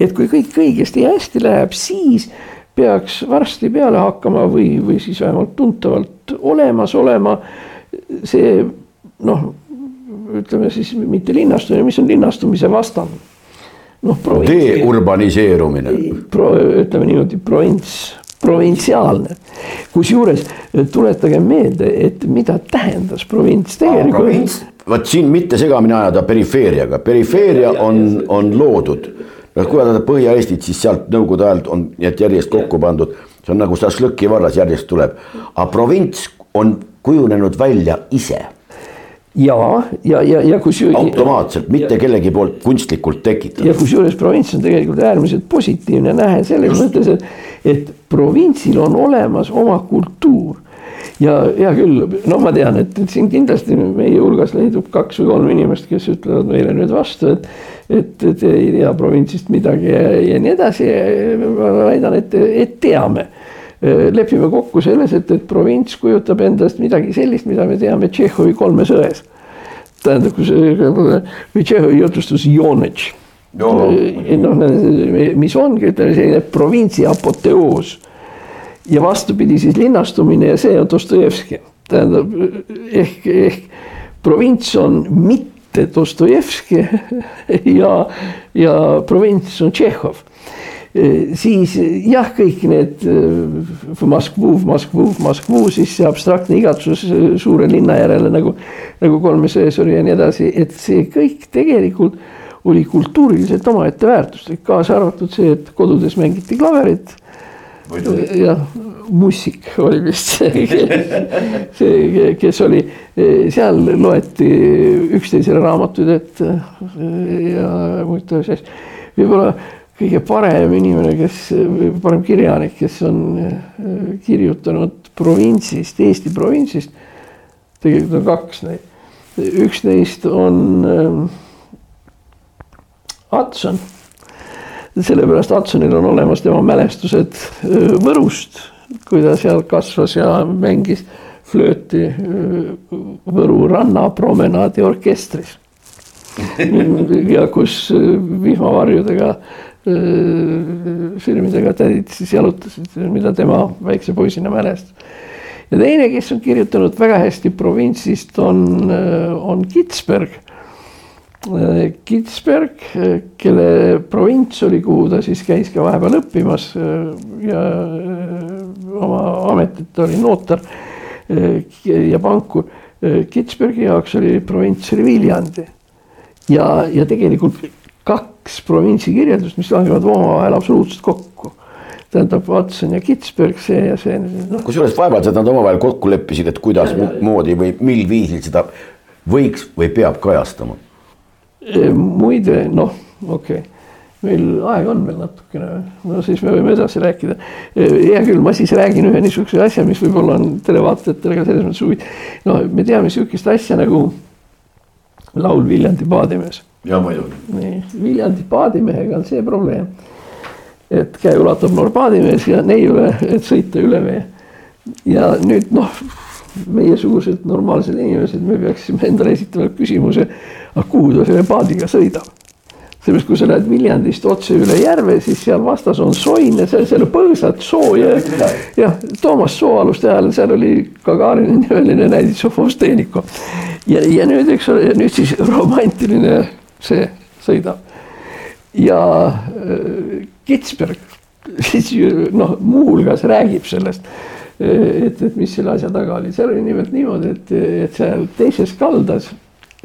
et kui kõik õigesti ja hästi läheb, siis peaks varsti peale hakkama või, või siis vähemalt tuntavalt olemas olema see noh, ütleme siis mitte linnastumine, mis on linnastumise vastane. Noh, deurbaniseerumine. Ütleme niimoodi provints, provintsiaalne. kusjuures tuletage meelde, et mida tähendas provints tegelikult. vot siin mitte segamini ajada perifeeriaga, perifeeria on, on loodud. Noh, kui vaadata Põhja-Eestit, siis sealt nõukogude ajalt on need järjest kokku pandud, see on nagu šašlõki varras järjest tuleb, aga provints on kujunenud välja ise ja, ja, ja, ja kusjuures. automaatselt, mitte ja, kellegi poolt kunstlikult tekitatud. ja kusjuures provints on tegelikult äärmiselt positiivne nähe selles mõttes, et, et provintsil on olemas oma kultuur ja hea küll, noh, ma tean, et, et siin kindlasti meie hulgas leidub kaks või kolm inimest, kes ütlevad meile nüüd vastu, et. et te ei tea provintsist midagi ja, ja nii edasi. ma väidan, et, et teame lepime kokku selles, et, et provints kujutab endast midagi sellist, mida me teame Tšehhovi kolmes ões. tähendab, kui see või Tšehhovi jutustus Jonetš. noh, mis ongi, ütleme selline provintsi apoteoos ja vastupidi siis linnastumine ja see on Dostojevski. tähendab ehk, ehk provints on mitte Dostojevski ja, ja provints on Tšehhov siis jah, kõik need Moskvu, Moskvu, Moskvu, siis see abstraktne igatsus suure linna järele nagu, nagu kolmes öös oli ja nii edasi, et see kõik tegelikult oli kultuuriliselt omaette väärtuslik, kaasa arvatud see, et kodudes mängiti klaverit jah, Mussik oli vist see, see, kes oli, seal loeti üksteisele raamatuid ette ja muid asju. võib-olla kõige parem inimene, kes, parem kirjanik, kes on kirjutanud provintsist, Eesti provintsist. tegelikult on kaks neid, üks neist on äh, Hudson sellepärast Hudsonil on olemas tema mälestused Võrust, kui ta seal kasvas ja mängis flööti Võru rannapromenaadi orkestris. ja kus vihmavarjudega, sõrmidega tädid siis jalutasid, mida tema väikse poisina mälestas. ja teine, kes on kirjutanud väga hästi provintsist, on, on Kitsberg Kitsberg, kelle provints oli, kuhu ta siis käis ka vahepeal õppimas ja oma ametit oli nootar ja pankur. Kitsbergi jaoks oli provints oli Viljandi ja, ja tegelikult kaks provintsi kirjeldust, mis langevad omavahel absoluutselt kokku tähendab Watson ja Kitsberg, see ja see no.. kusjuures vaevalt, et nad omavahel kokku leppisid, et kuidas moodi või mil viisil seda võiks või peab kajastama muide, noh, okei okay., meil aega on veel natukene, no siis me võime edasi rääkida. hea küll, ma siis räägin ühe niisuguse asja, mis võib-olla on televaatajatele ka selles mõttes huvitav. no me teame sihukest asja nagu laul Viljandi paadimees. Ja muidugi. nii, Viljandi paadimehega on see probleem, et käe ulatab noor paadimees ja neiule, et sõita üle vee. ja nüüd noh, meiesugused normaalsed inimesed, me peaksime endale esitama küsimuse, aga kuhu ta selle paadiga sõidab sellepärast, kui sa lähed Viljandist otse üle järve, siis seal vastas on soin ja seal, seal on põõsad soo ja jah, Toomas Sooaluste ajal seal oli Gagarini nimeline näidis Sofosteeniko. ja, ja nüüd, eks ole, nüüd siis romantiline see sõidab. ja äh, Kitsberg siis noh, muuhulgas räägib sellest et, et mis selle asja taga oli, seal oli nimelt niimoodi, et, et seal teises kaldas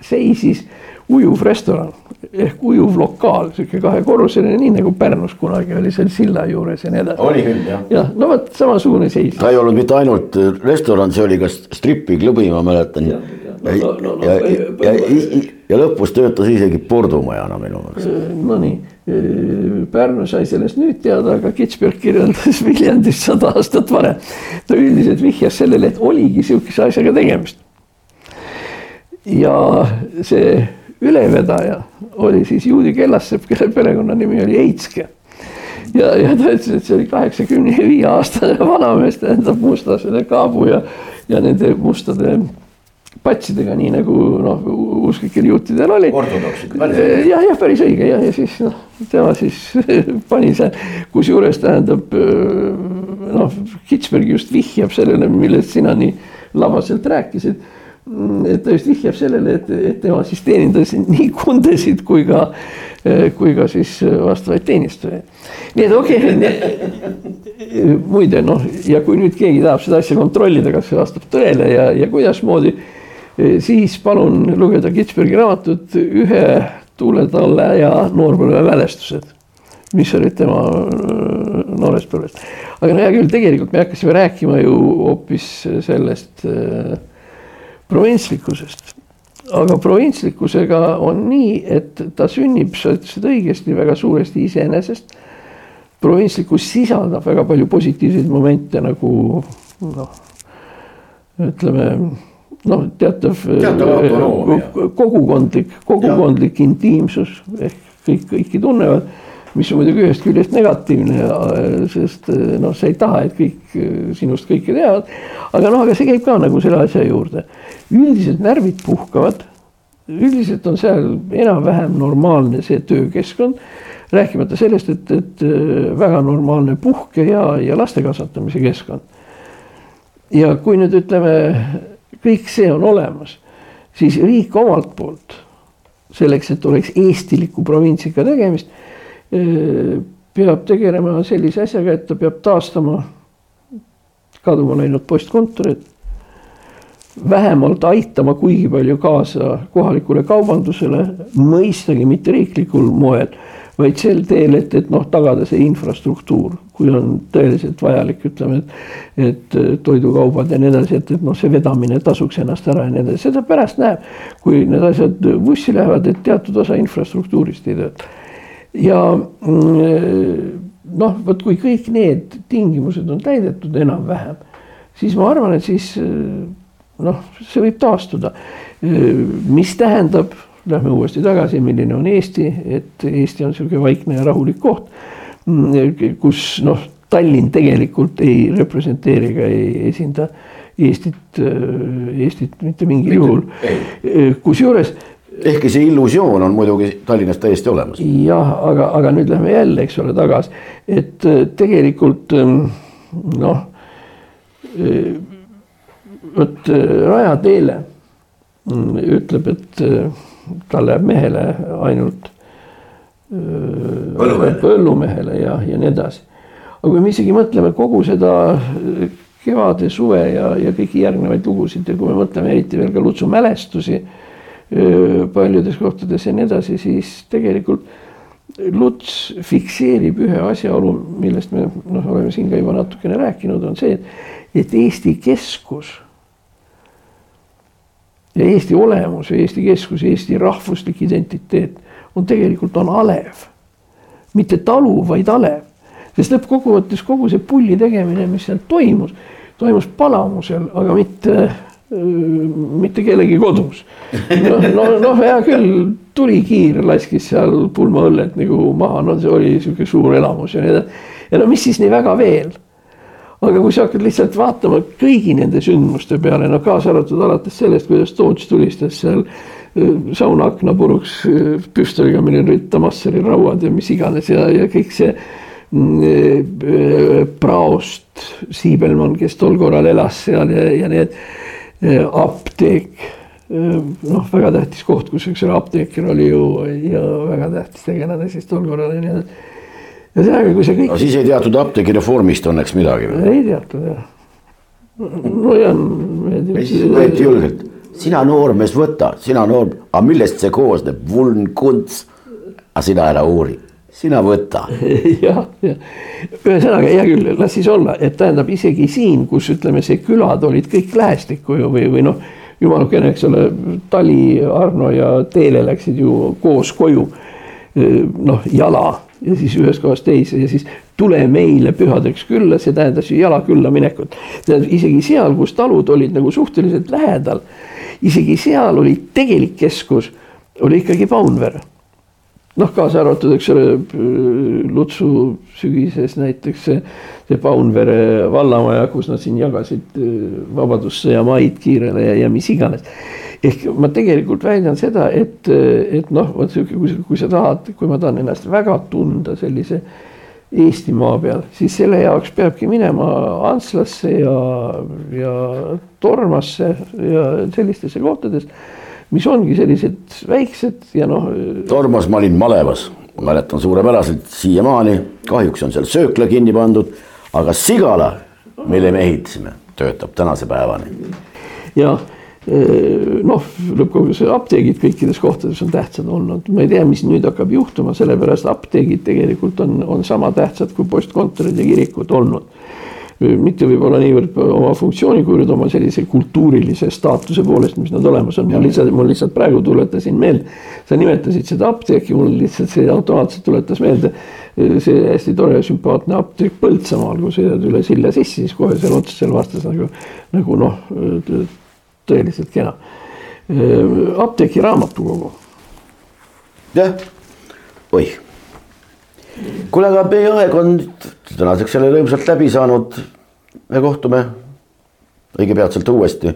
seisis ujuv restoran ehk ujuv lokaal, sihuke kahekorruseline, nii nagu Pärnus kunagi oli seal silla juures ja nii edasi. oli küll jah. jah, no vot samasugune seis. ta ei olnud mitte ainult restoran, see oli ka stripiklubi, ma mäletan. ja, ja, no, no, no, ja, ja, ja, ja lõpus töötas isegi pordumajana minu meelest. Äh, Nonii, äh, Pärnu sai sellest nüüd teada, aga Kitsberg kirjeldas Viljandist sada aastat varem. ta üldiselt vihjas sellele, et oligi sihukese asjaga tegemist. ja see ülevedaja oli siis juudi kellassepp, kelle perekonnanimi oli Eitske. ja, ja ta ütles, et see oli kaheksakümne viie aastane vanamees, tähendab musta selle kaabu ja, ja nende mustade patsidega, nii nagu noh, usklikel juutidel oli. jah, jah, päris õige ja, ja siis noh, tema siis pani seal, kusjuures tähendab noh, Kitsberg just vihjab sellele, millest sina nii labaselt rääkisid et ta just vihjab sellele, et, et tema siis teenindas nii kundesid kui ka, kui ka siis vastavaid teenistujaid. nii et okei okay,, muide noh, ja kui nüüd keegi tahab seda asja kontrollida, kas see vastab tõele ja, ja kuidasmoodi, siis palun lugeda Kitsbergi raamatut Ühe tuuletalle ja noorpõlve mälestused mis olid tema noorest põlvest. aga no hea küll, tegelikult me hakkasime rääkima ju hoopis sellest äh, provintslikkusest. aga provintslikkusega on nii, et ta sünnib, sa ütlesid õigesti, väga suuresti iseenesest. provintslikkus sisaldab väga palju positiivseid momente nagu noh, ütleme noh, teatav, teatav kogukondlik, kogukondlik ja. intiimsus ehk kõik kõiki tunnevad mis on muidugi ühest küljest negatiivne, sest noh, sa ei taha, et kõik sinust kõike teavad. aga noh, aga see käib ka nagu selle asja juurde. üldiselt närvid puhkavad. üldiselt on seal enam-vähem normaalne see töökeskkond. rääkimata sellest, et, et väga normaalne puhke ja, ja laste kasvatamise keskkond. ja kui nüüd ütleme, kõik see on olemas, siis riik omalt poolt selleks, et oleks eestiliku provintsiga tegemist peab tegelema sellise asjaga, et ta peab taastama kaduma läinud postkontorid. vähemalt aitama kuigi palju kaasa kohalikule kaubandusele, mõistagi mitte riiklikul moel, vaid sel teel, et, et noh, tagada see infrastruktuur, kui on tõeliselt vajalik, ütleme, et, et toidukaubad ja nii edasi, et, et noh, see vedamine tasuks ennast ära ja nii edasi, seda pärast näeb, kui need asjad vussi lähevad, et teatud osa infrastruktuurist ei tööta ja mm, noh, vot kui kõik need tingimused on täidetud enam-vähem, siis ma arvan, et siis noh, see võib taastuda. mis tähendab, lähme uuesti tagasi, milline on Eesti, et Eesti on niisugune vaikne ja rahulik koht, kus noh, Tallinn tegelikult ei representeeri ega ei esinda Eestit, Eestit mitte mingil juhul. kusjuures ehkki see illusioon on muidugi Tallinnas täiesti olemas. jah, aga, aga nüüd lähme jälle, eks ole, tagasi, et äh, tegelikult ähm, noh, äh, vot äh, Raja Teele mm, ütleb, et tal läheb mehele ainult põllumehele, põllumehele ja, ja nii edasi. aga kui me isegi mõtleme kogu seda kevade, suve ja, ja kõiki järgnevaid lugusid ja kui me mõtleme eriti veel ka Lutsu mälestusi paljudes kohtades ja nii edasi, siis tegelikult Luts fikseerib ühe asjaolu, millest me noh, oleme siin ka juba natukene rääkinud, on see, et Eesti keskus ja Eesti olemus Eesti keskus, Eesti rahvuslik identiteet on tegelikult, on alev. mitte talu, vaid alev. sest lõppkokkuvõttes kogu see pulli tegemine, mis seal toimus, toimus palamusel, aga mitte, mitte kellegi kodus. noh, no, noh, hea küll, tulikiir laskis seal pulmaõllet nagu maha, no see oli sihuke suur elamus ja nii edasi. ja no mis siis nii väga veel aga kui sa hakkad lihtsalt vaatama kõigi nende sündmuste peale, no kaasa arvatud alates sellest, kuidas Toots tulistas seal sauna akna puruks püstoliga, millel olid Damasseri rauad ja mis iganes ja, ja kõik see mm, praost Siibelmann, kes tol korral elas seal ja, ja need apteek noh, väga tähtis koht, kus üks apteeker oli ju ja väga tähtis tegelane siis tol korral ja nii edasi ühesõnaga, kui see kõik. no siis ei teatud apteegireformist õnneks midagi. ei teatud jah. nojah. siis võeti julgelt, sina noormees, võta, sina noor, aga millest see koosneb, vuln, kunts. aga sina ära uuri, sina võta. jah, jah, ühesõnaga hea küll, las siis olla, et tähendab isegi siin, kus ütleme, see külad olid kõik lähestikku ju või, või noh jumalukene, eks ole, Tali, Arno ja Teele läksid ju koos koju. noh, jala ja siis ühest kohast teise ja siis tule meile pühadeks külla, see tähendas ju jala külla minekut. tähendab isegi seal, kus talud olid nagu suhteliselt lähedal, isegi seal oli tegelik keskus, oli ikkagi Paunvere. noh, kaasa arvatud, eks ole, Lutsu sügises näiteks see, see Paunvere vallamaja, kus nad siin jagasid Vabadussõja maid kiirele ja, ja mis iganes ehk ma tegelikult väidan seda, et, et noh, vot sihuke, kui, kui sa tahad, kui ma tahan ennast väga tunda sellise Eestimaa peal, siis selle jaoks peabki minema Antslasse ja, ja Tormasse ja sellistesse kohtadesse, mis ongi sellised väiksed ja noh. Tormas ma olin malevas, mäletan suurepäraselt siiamaani, kahjuks on seal söökla kinni pandud, aga Sigala, mille me ehitasime, töötab tänase päevani. jah noh, lõppkokkuvõttes apteegid kõikides kohtades on tähtsad olnud, ma ei tea, mis nüüd hakkab juhtuma, sellepärast apteegid tegelikult on, on sama tähtsad kui postkontorid ja kirikud olnud. mitte võib-olla niivõrd oma funktsiooni, kuivõrd oma sellise kultuurilise staatuse poolest, mis nad olemas on, ma lihtsalt, mul lihtsalt praegu tuletasin meelde. sa nimetasid seda apteeki, mul lihtsalt see automaatselt tuletas meelde see hästi tore ja sümpaatne apteek Põltsamaal, kui sõidad üle silla sisse, siis kohe seal otsas seal vastas nagu, nagu noh tõeliselt kena. apteeki raamatukogu. jah, oih. kuule, aga meie aeg on tänaseks jälle rõõmsalt läbi saanud. me kohtume õige peatselt uuesti